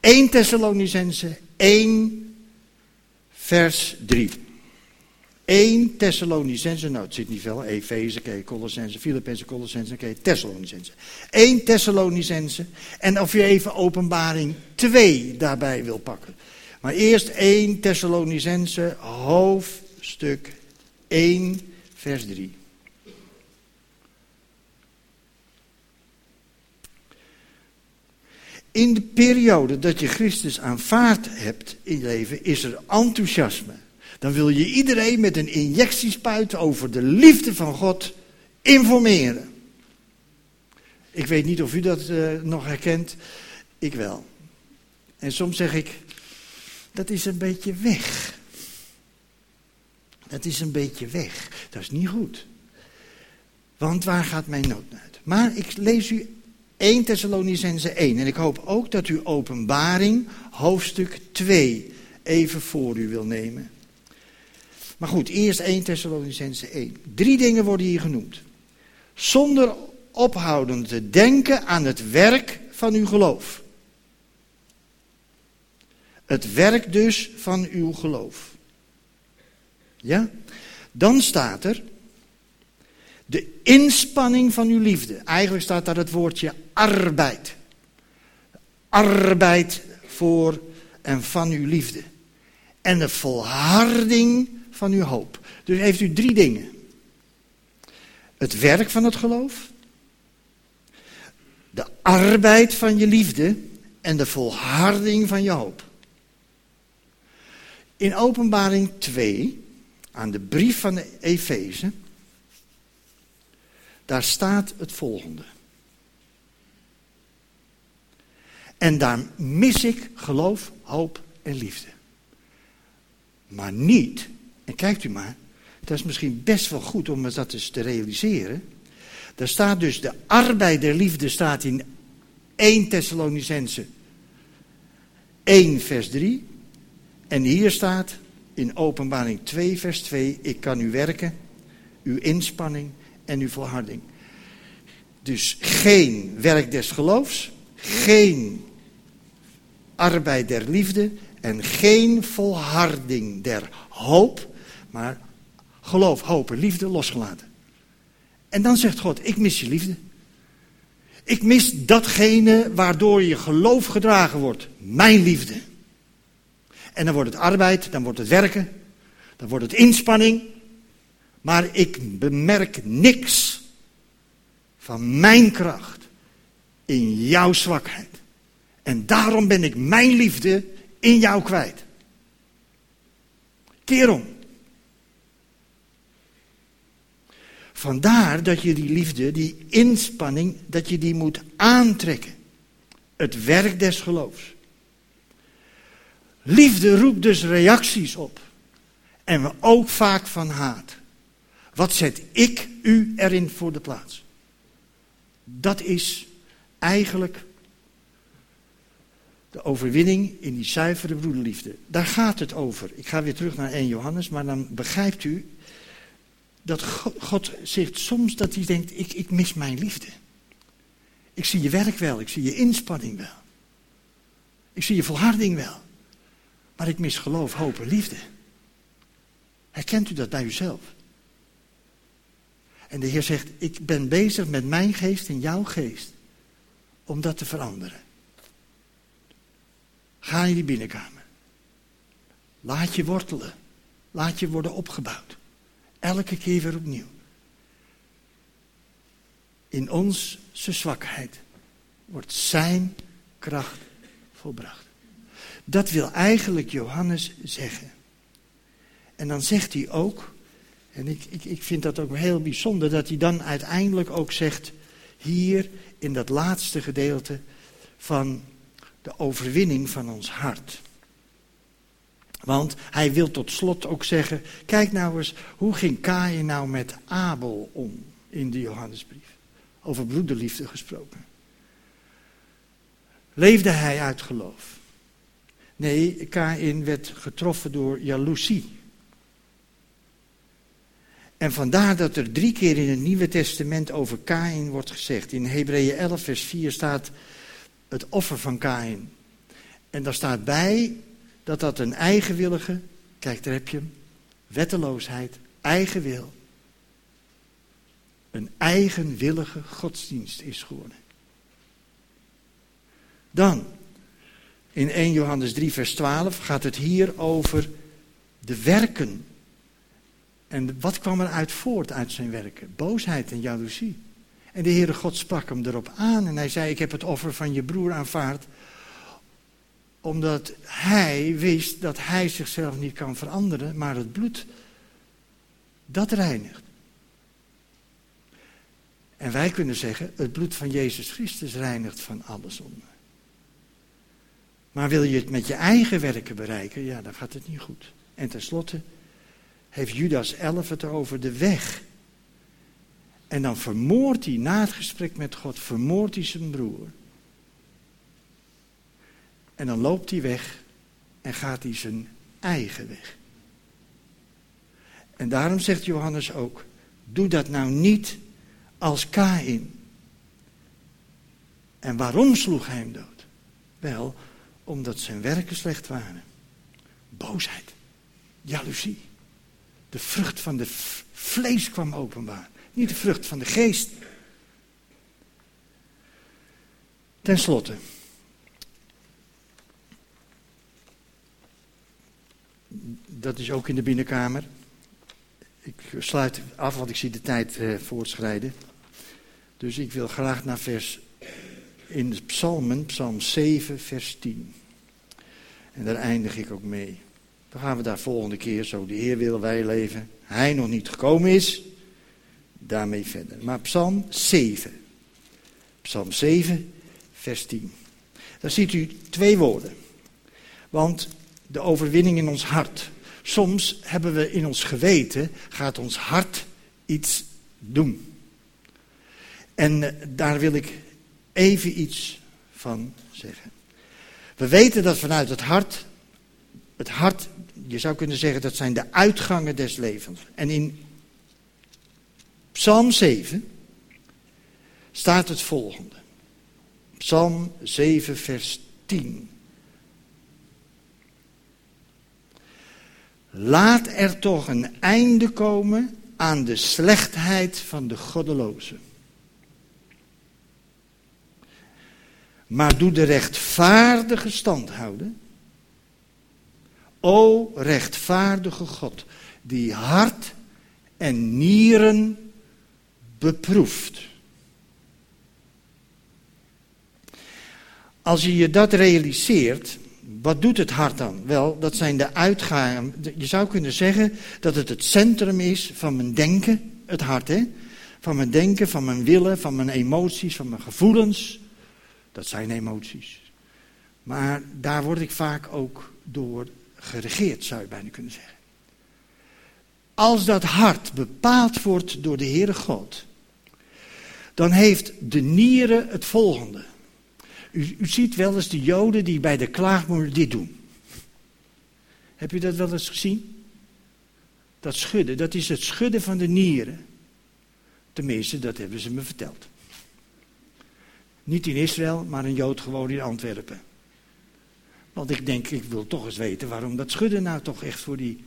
1 Thessalonicense 1 vers 3. 1 Thessalonicense, nou het zit niet veel, Efeze, oké, Colossense, Filippense, Colossense, oké, Thessalonicense. 1 Thessalonicense en of je even openbaring 2 daarbij wil pakken. Maar eerst 1 Thessalonicense, hoofdstuk 1, vers 3. In de periode dat je Christus aanvaard hebt in leven, is er enthousiasme. Dan wil je iedereen met een injectiespuit over de liefde van God informeren. Ik weet niet of u dat uh, nog herkent. Ik wel. En soms zeg ik, dat is een beetje weg. Dat is een beetje weg. Dat is niet goed. Want waar gaat mijn nood uit? Maar ik lees u 1 Thessalonicense 1. En ik hoop ook dat u openbaring, hoofdstuk 2, even voor u wil nemen. Maar goed, eerst 1 Thessalonicense 1. Drie dingen worden hier genoemd. Zonder ophouden te denken aan het werk van uw geloof. Het werk dus van uw geloof. Ja? Dan staat er de inspanning van uw liefde. Eigenlijk staat daar het woordje arbeid. Arbeid voor en van uw liefde. En de volharding van uw hoop. Dus heeft u drie dingen. Het werk van het geloof. De arbeid van je liefde. En de volharding van je hoop. In openbaring 2, aan de brief van de Efeze, daar staat het volgende. En daar mis ik geloof, hoop en liefde. Maar niet, en kijkt u maar, dat is misschien best wel goed om dat eens te realiseren. Daar staat dus de arbeid der liefde staat in 1 Thessalonicense 1 vers 3. En hier staat in openbaring 2 vers 2, ik kan u werken, uw inspanning en uw volharding. Dus geen werk des geloofs, geen arbeid der liefde en geen volharding der hoop, maar geloof, hoop en liefde losgelaten. En dan zegt God, ik mis je liefde. Ik mis datgene waardoor je geloof gedragen wordt, mijn liefde. En dan wordt het arbeid, dan wordt het werken, dan wordt het inspanning. Maar ik bemerk niks van mijn kracht in jouw zwakheid. En daarom ben ik mijn liefde in jou kwijt. Keer om. Vandaar dat je die liefde, die inspanning, dat je die moet aantrekken. Het werk des geloofs. Liefde roept dus reacties op. En we ook vaak van haat. Wat zet ik u erin voor de plaats? Dat is eigenlijk de overwinning in die zuivere broederliefde. Daar gaat het over. Ik ga weer terug naar 1 Johannes, maar dan begrijpt u dat God, zegt soms dat hij denkt, ik, ik mis mijn liefde. Ik zie je werk wel, ik zie je inspanning wel. Ik zie je volharding wel. Maar ik mis geloof, hoop en liefde. Herkent u dat bij uzelf? En de Heer zegt, ik ben bezig met mijn geest en jouw geest. Om dat te veranderen. Ga in die binnenkamer. Laat je wortelen. Laat je worden opgebouwd. Elke keer weer opnieuw. In onze zwakheid wordt zijn kracht volbracht. Dat wil eigenlijk Johannes zeggen. En dan zegt hij ook, en ik, ik, ik vind dat ook heel bijzonder, dat hij dan uiteindelijk ook zegt, hier in dat laatste gedeelte van de overwinning van ons hart. Want hij wil tot slot ook zeggen, kijk nou eens, hoe ging Kain nou met Abel om in de Johannesbrief? Over broederliefde gesproken. Leefde hij uit geloof? Nee, Kain werd getroffen door jaloezie. En vandaar dat er drie keer in het Nieuwe Testament over Kain wordt gezegd. In Hebreeën 11, vers 4 staat het offer van Kain. En daar staat bij dat dat een eigenwillige, kijk daar heb je hem, wetteloosheid, eigen wil, een eigenwillige godsdienst is geworden. Dan, in 1 Johannes 3, vers 12 gaat het hier over de werken. En wat kwam er uit voort uit zijn werken? Boosheid en jaloezie. En de Heere God sprak hem erop aan en hij zei, ik heb het offer van je broer aanvaard, omdat hij wist dat hij zichzelf niet kan veranderen, maar het bloed, dat reinigt. En wij kunnen zeggen, het bloed van Jezus Christus reinigt van alle zonde. Maar wil je het met je eigen werken bereiken, ja, dan gaat het niet goed. En tenslotte heeft Judas 11 het over de weg. En dan vermoordt hij na het gesprek met God, vermoordt hij zijn broer. En dan loopt hij weg en gaat hij zijn eigen weg. En daarom zegt Johannes ook, doe dat nou niet als Kain. En waarom sloeg hij hem dood? Wel, omdat zijn werken slecht waren. Boosheid, jaloezie. De vrucht van de vlees kwam openbaar, niet de vrucht van de geest. Ten slotte. Dat is ook in de binnenkamer. Ik sluit af, want ik zie de tijd eh, voortschrijden. Dus ik wil graag naar vers in de psalmen, psalm 7, vers 10. En daar eindig ik ook mee. Dan gaan we daar volgende keer, zo de Heer wil wij leven, Hij nog niet gekomen is, daarmee verder. Maar psalm 7, psalm 7, vers 10. Daar ziet u twee woorden. Want de overwinning in ons hart. Soms hebben we in ons geweten, gaat ons hart iets doen. En eh, daar wil ik even iets van zeggen. We weten dat vanuit het hart, het hart, je zou kunnen zeggen dat zijn de uitgangen des levens. En in Psalm 7 staat het volgende. Psalm 7, vers 10. Laat er toch een einde komen aan de slechtheid van de goddelozen. maar doe de rechtvaardige stand houden. O rechtvaardige God, die hart en nieren beproeft. Als je je dat realiseert, wat doet het hart dan? Wel, dat zijn de uitgaven. Je zou kunnen zeggen dat het het centrum is van mijn denken, het hart, hè? Van mijn denken, van mijn willen, van mijn emoties, van mijn gevoelens. Dat zijn emoties. Maar daar word ik vaak ook door geregeerd, zou je bijna kunnen zeggen. Als dat hart bepaald wordt door de Heere God, dan heeft de nieren het volgende. U, ziet wel eens de Joden die bij de klaagmoeder dit doen. Heb je dat wel eens gezien? Dat schudden, dat is het schudden van de nieren. Tenminste, dat hebben ze me verteld. Niet in Israël, maar een Jood gewoon in Antwerpen. Want ik denk, ik wil toch eens weten waarom dat schudden nou toch echt voor die.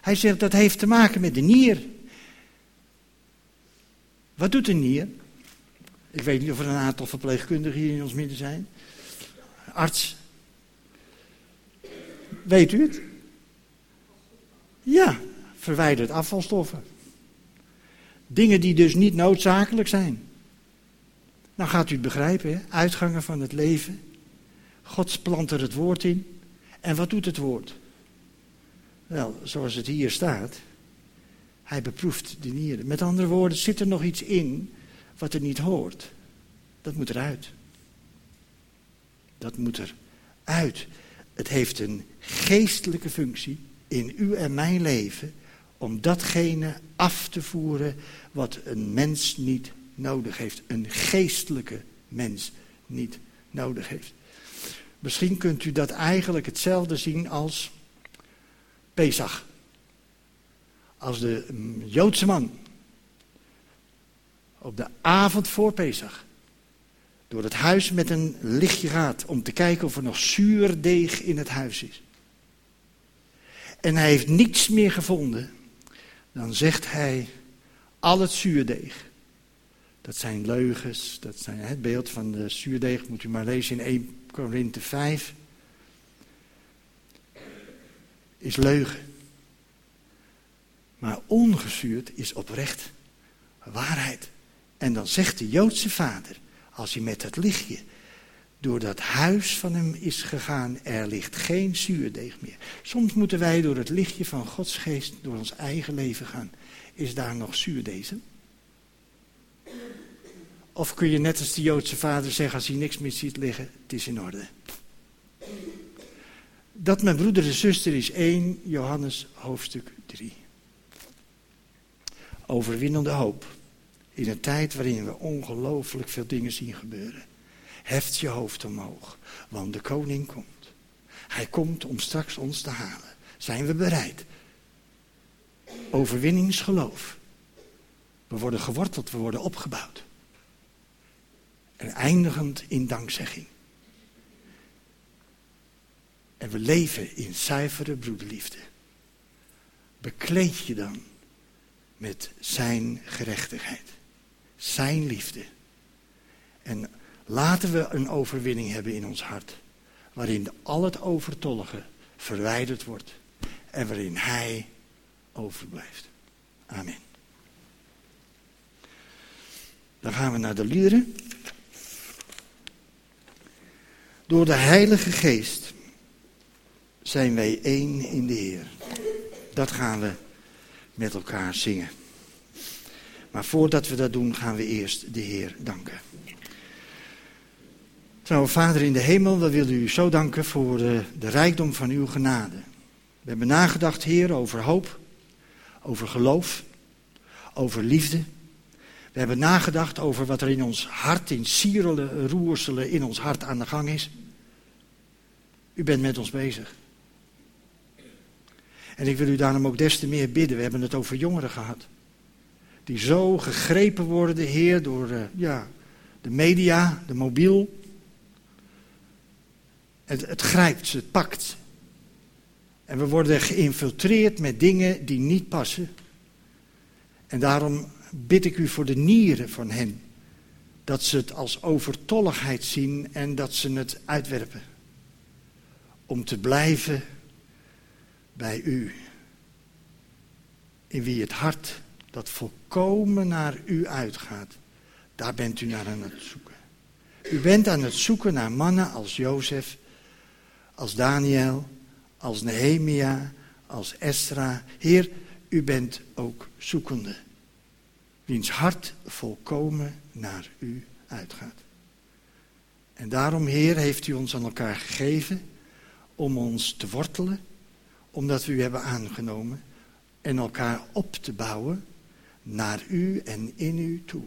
Hij zegt dat heeft te maken met de nier. Wat doet een nier? Ik weet niet of er een aantal verpleegkundigen hier in ons midden zijn. Arts. Weet u het? Ja, verwijdert afvalstoffen. Dingen die dus niet noodzakelijk zijn. Nou gaat u het begrijpen, hè? uitgangen van het leven. God plant er het woord in. En wat doet het woord? Wel, zoals het hier staat. Hij beproeft de nieren. Met andere woorden, zit er nog iets in wat er niet hoort. Dat moet eruit. Dat moet eruit. Het heeft een geestelijke functie in u en mijn leven om datgene af te voeren wat een mens niet nodig heeft. Een geestelijke mens niet nodig heeft. Misschien kunt u dat eigenlijk hetzelfde zien als Pesach. Als de mm, Joodse man op de avond voor Pesach door het huis met een lichtje gaat om te kijken of er nog zuurdeeg in het huis is. En hij heeft niets meer gevonden dan zegt hij al het zuurdeeg. Dat zijn leugens, dat zijn het beeld van de zuurdeeg, moet u maar lezen in 1 Korinthe 5. Is leugen. Maar ongezuurd is oprecht waarheid. En dan zegt de Joodse vader, als hij met het lichtje door dat huis van hem is gegaan, er ligt geen zuurdeeg meer. Soms moeten wij door het lichtje van Gods geest, door ons eigen leven gaan. Is daar nog zuurdeeg? Of kun je net als de Joodse vader zeggen als hij niks meer ziet liggen, het is in orde. Dat mijn broeder en zuster is 1 Johannes hoofdstuk 3. Overwinnende hoop. In een tijd waarin we ongelooflijk veel dingen zien gebeuren. Heft je hoofd omhoog, want de koning komt. Hij komt om straks ons te halen. Zijn we bereid? Overwinningsgeloof. We worden geworteld, we worden opgebouwd. En eindigend in dankzegging. En we leven in zuivere broederliefde. Bekleed je dan met zijn gerechtigheid, zijn liefde. En laten we een overwinning hebben in ons hart, waarin al het overtollige verwijderd wordt en waarin hij overblijft. Amen. Dan gaan we naar de liederen. Door de Heilige Geest zijn wij één in de Heer. Dat gaan we met elkaar zingen. Maar voordat we dat doen, gaan we eerst de Heer danken. Trouwe Vader in de hemel, we willen u zo danken voor de, de rijkdom van uw genade. We hebben nagedacht, Heer, over hoop, over geloof, over liefde. We hebben nagedacht over wat er in ons hart, in sierelen, roerselen, in ons hart aan de gang is. U bent met ons bezig. En ik wil u daarom ook des te meer bidden. We hebben het over jongeren gehad. Die zo gegrepen worden, Heer, door uh, ja, de media, de mobiel. Het, het grijpt het pakt. En we worden geïnfiltreerd met dingen die niet passen. En daarom bid ik u voor de nieren van hen. Dat ze het als overtolligheid zien en dat ze het uitwerpen. Om te blijven bij u. In wie het hart dat volkomen naar u uitgaat, daar bent u naar aan het zoeken. U bent aan het zoeken naar mannen als Jozef, als Daniel, als Nehemia, als Esra. Heer, u bent ook zoekende, wiens hart volkomen naar u uitgaat. En daarom, Heer, heeft u ons aan elkaar gegeven om ons te wortelen omdat we u hebben aangenomen en elkaar op te bouwen naar u en in u toe.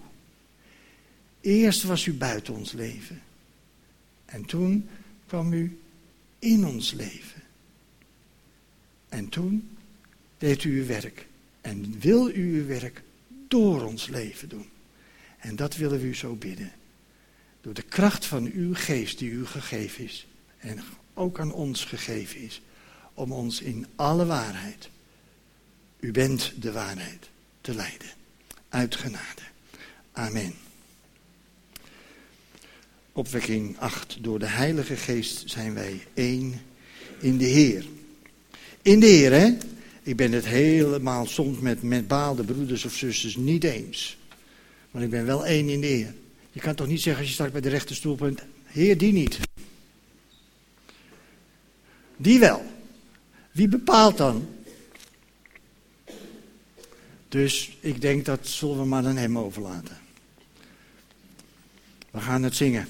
Eerst was u buiten ons leven en toen kwam u in ons leven. En toen deed u uw werk en wil u uw werk door ons leven doen. En dat willen we u zo bidden. Door de kracht van uw geest die u gegeven is en ook aan ons gegeven is om ons in alle waarheid, u bent de waarheid, te leiden. Uit genade. Amen. Opwekking 8. Door de Heilige Geest zijn wij één in de Heer. In de Heer, hè? Ik ben het helemaal soms met, met baalde broeders of zusters niet eens. Maar ik ben wel één in de Heer. Je kan toch niet zeggen als je straks bij de rechterstoel bent, Heer, die niet. Die wel. Wie bepaalt dan? Dus ik denk dat zullen we maar aan hem overlaten. We gaan het zingen.